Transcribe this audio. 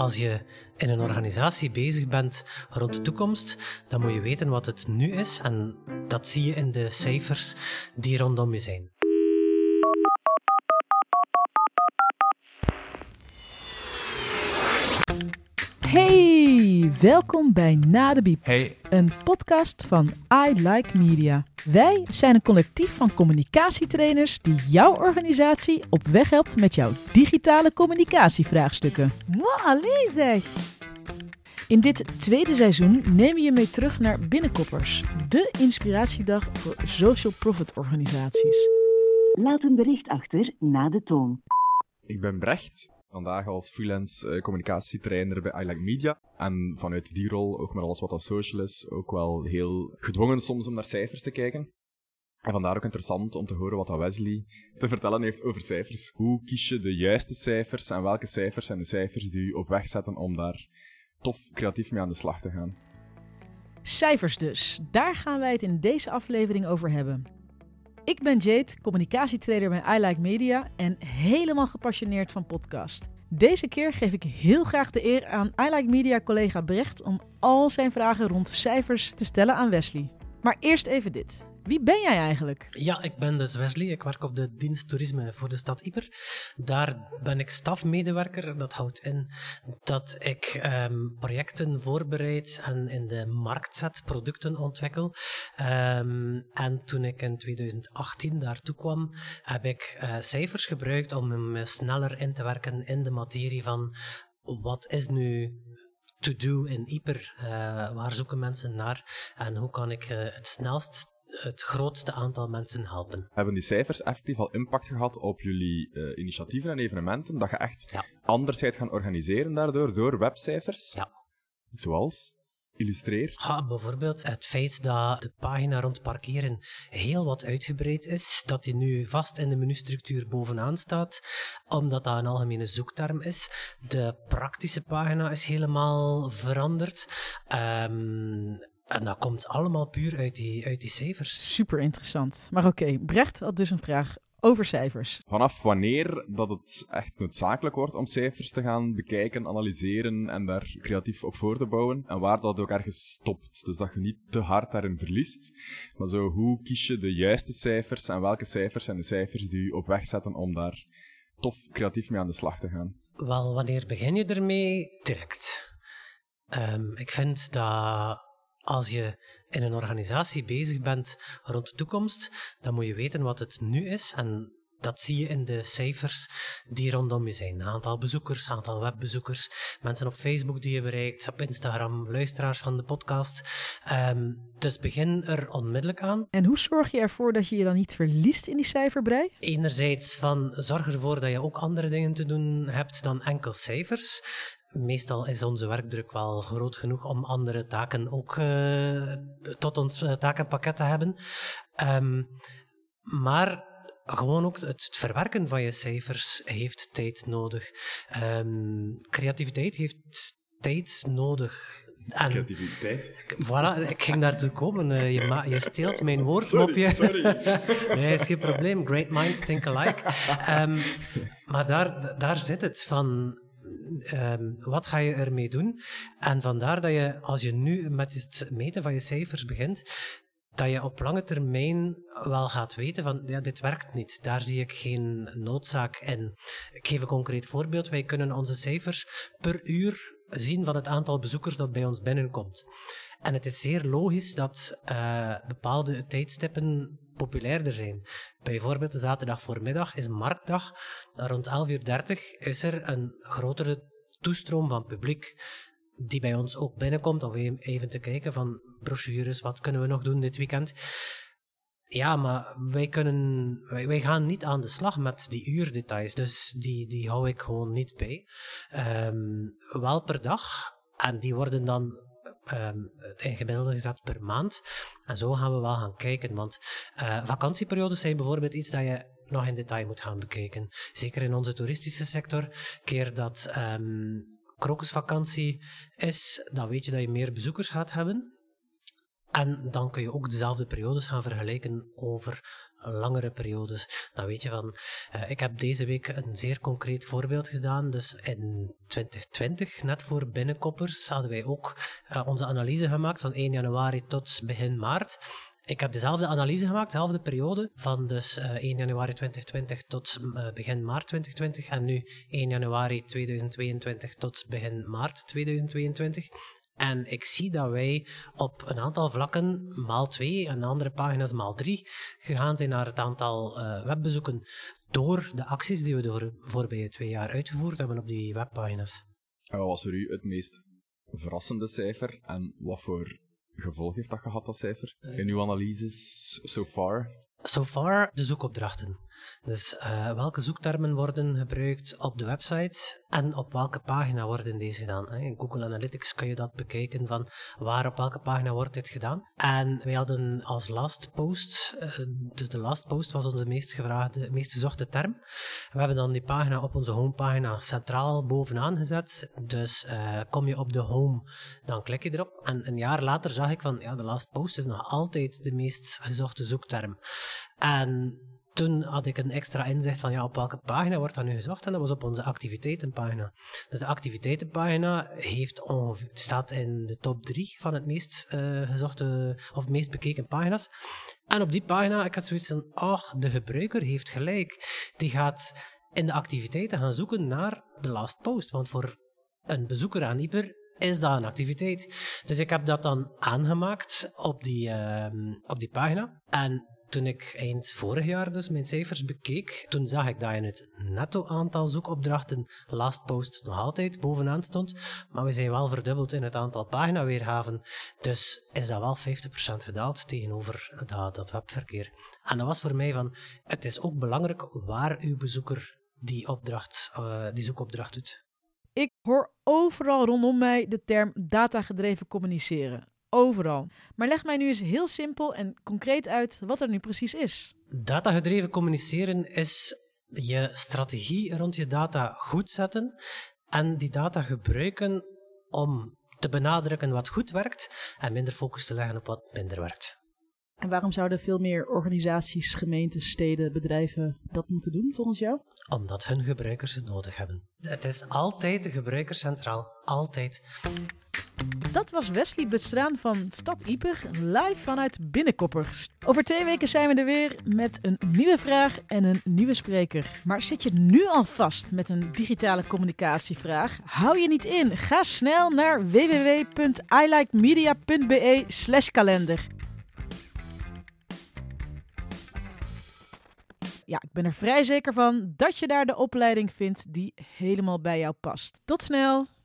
als je in een organisatie bezig bent rond de toekomst, dan moet je weten wat het nu is. En dat zie je in de cijfers die rondom je zijn. Hey, welkom bij Na de Biep. Hey, Een podcast van I Like Media. Wij zijn een collectief van communicatietrainers die jouw organisatie op weg helpt met jouw digitale communicatievraagstukken. Zeg! In dit tweede seizoen nemen we je mee terug naar Binnenkoppers, de inspiratiedag voor social profit organisaties. Laat een bericht achter na de toon. ik ben Brecht. Vandaag als freelance eh, communicatietrainer bij I Media. En vanuit die rol, ook met alles wat dat social is, ook wel heel gedwongen soms om naar cijfers te kijken. En vandaar ook interessant om te horen wat Wesley te vertellen heeft over cijfers. Hoe kies je de juiste cijfers en welke cijfers zijn de cijfers die je op weg zetten om daar tof creatief mee aan de slag te gaan? Cijfers dus, daar gaan wij het in deze aflevering over hebben. Ik ben Jade, communicatietrainer bij I Like Media en helemaal gepassioneerd van podcast. Deze keer geef ik heel graag de eer aan I Like Media collega Brecht om al zijn vragen rond cijfers te stellen aan Wesley. Maar eerst even dit. Wie ben jij eigenlijk? Ja, ik ben dus Wesley. Ik werk op de dienst toerisme voor de stad Ieper. Daar ben ik stafmedewerker. Dat houdt in dat ik ehm, projecten voorbereid en in de markt zet, producten ontwikkel. Ehm, en toen ik in 2018 daartoe kwam, heb ik eh, cijfers gebruikt om me sneller in te werken in de materie van wat is nu to do in Ieper? Eh, waar zoeken mensen naar? En hoe kan ik eh, het snelst het grootste aantal mensen helpen? Hebben die cijfers effectief al impact gehad op jullie eh, initiatieven en evenementen? Dat je echt Ja. anders gaan organiseren daardoor, door webcijfers? Ja. Zoals? Illustreer. Ja, bijvoorbeeld het feit dat de pagina rond parkeren heel wat uitgebreid is, dat die nu vast in de menustructuur bovenaan staat, omdat dat een algemene zoekterm is. De praktische pagina is helemaal veranderd. Ehm, en dat komt allemaal puur uit die, uit die cijfers. Super interessant. Maar oké, Brecht had dus een vraag over cijfers. Vanaf wanneer dat het echt noodzakelijk wordt om cijfers te gaan bekijken, analyseren en daar creatief op voor te bouwen. En waar dat ook ergens stopt. Dus dat je niet te hard daarin verliest. Maar zo, hoe kies je de juiste cijfers en welke cijfers zijn de cijfers die je op weg zetten om daar tof creatief mee aan de slag te gaan? Wel, wanneer begin je ermee? Direct. Ehm, ik vind dat als je in een organisatie bezig bent rond de toekomst, dan moet je weten wat het nu is. En dat zie je in de cijfers die rondom je zijn. Aantal bezoekers, aantal webbezoekers, mensen op Facebook die je bereikt, op Instagram, luisteraars van de podcast. Ehm, dus begin er onmiddellijk aan. En hoe zorg je ervoor dat je je dan niet verliest in die cijferbrei? Enerzijds van zorg ervoor dat je ook andere dingen te doen hebt dan enkel cijfers. Meestal is onze werkdruk wel groot genoeg om andere taken ook eh, tot ons eh, takenpakket te hebben. Ehm, maar gewoon ook het, verwerken van je cijfers heeft tijd nodig. Ehm, creativiteit heeft tijd nodig. En Creativiteit. Voilà, ik ging daartoe komen. Eh, je, ma- je steelt mijn woordmopje. Sorry, nee, is geen probleem. Great minds think alike. Ehm, maar daar, daar zit het van. Ehm, wat ga je ermee doen? En vandaar dat je, als je nu met het meten van je cijfers begint, dat je op lange termijn wel gaat weten van, ja, dit werkt niet. Daar zie ik geen noodzaak in. Ik geef een concreet voorbeeld. Wij kunnen onze cijfers per uur zien van het aantal bezoekers dat bij ons binnenkomt. En het is zeer logisch dat eh, bepaalde tijdstippen populairder zijn. Bijvoorbeeld de zaterdag voormiddag is marktdag. Rond 11.30 uur is er een grotere toestroom van publiek die bij ons ook binnenkomt, om even- even te kijken van brochures, wat kunnen we nog doen dit weekend. Ja, maar wij, kunnen, wij, wij gaan niet aan de slag met die uurdetails, dus die, die hou ik gewoon niet bij. Ehm, wel per dag, en die worden dan ehm, in gemiddelde gezet per maand. En zo gaan we wel gaan kijken, want eh, vakantieperiodes zijn bijvoorbeeld iets dat je nog in detail moet gaan bekijken. Zeker in onze toeristische sector, keer dat ehm krokusvakantie is, dan weet je dat je meer bezoekers gaat hebben. En dan kun je ook dezelfde periodes gaan vergelijken over langere periodes. Dan weet je van, uh, ik heb deze week een zeer concreet voorbeeld gedaan. Dus in 2020, net voor binnenkoppers, hadden wij ook uh, onze analyse gemaakt van 1 januari tot begin maart. Ik heb dezelfde analyse gemaakt, dezelfde periode, van dus uh, 1 januari 2020 tot begin maart 2020 en nu 1 januari 2022 tot begin maart 2022. En ik zie dat wij op een aantal vlakken maal 2 en andere pagina's maal 3 gegaan zijn naar het aantal uh, webbezoeken door de acties die we de voorbije twee jaar uitgevoerd hebben op die webpagina's. En wat was voor u het meest verrassende cijfer en wat voor gevolg heeft dat gehad, dat cijfer, in uw analyses so far? So far de zoekopdrachten. Dus uh, welke zoektermen worden gebruikt op de website en op welke pagina worden deze gedaan. In Google Analytics kun je dat bekijken van waar op welke pagina wordt dit gedaan. En wij hadden als last post, uh, dus de last post was onze meest gevraagde, meest gezochte term. We hebben dan die pagina op onze homepagina centraal bovenaan gezet. Dus uh, kom je op de home, dan klik je erop. En een jaar later zag ik van, ja, de last post is nog altijd de meest gezochte zoekterm. En toen had ik een extra inzicht van ja, op welke pagina wordt dat nu gezocht en dat was op onze activiteitenpagina. Dus de activiteitenpagina heeft staat in de top 3 van het meest uh, gezochte of meest bekeken pagina's. En op die pagina, ik had zoiets van, ach, de gebruiker heeft gelijk. Die gaat in de activiteiten gaan zoeken naar de last post. Want voor een bezoeker aan Hyper is dat een activiteit. Dus ik heb dat dan aangemaakt op die, uh, op die pagina. En toen ik eind vorig jaar dus mijn cijfers bekeek, toen zag ik dat in het netto aantal zoekopdrachten last post nog altijd bovenaan stond, maar we zijn wel verdubbeld in het aantal paginaweergaven, dus is dat wel 50% gedaald tegenover dat, dat webverkeer. En dat was voor mij van, het is ook belangrijk waar uw bezoeker die, opdracht, uh, die zoekopdracht doet. Ik hoor overal rondom mij de term datagedreven communiceren overal. Maar leg mij nu eens heel simpel en concreet uit wat er nu precies is. Datagedreven communiceren is je strategie rond je data goed zetten en die data gebruiken om te benadrukken wat goed werkt en minder focus te leggen op wat minder werkt. En waarom zouden veel meer organisaties, gemeentes, steden, bedrijven dat moeten doen volgens jou? Omdat hun gebruikers het nodig hebben. Het is altijd de gebruiker centraal. Altijd. Dat was Wesley Bestraan van Stad Ieper, live vanuit Binnenkoppers. Over twee weken zijn we er weer met een nieuwe vraag en een nieuwe spreker. Maar zit je nu al vast met een digitale communicatievraag? Hou je niet in. Ga snel naar www.ilikemedia.be slash kalender. Ja, ik ben er vrij zeker van dat je daar de opleiding vindt die helemaal bij jou past. Tot snel!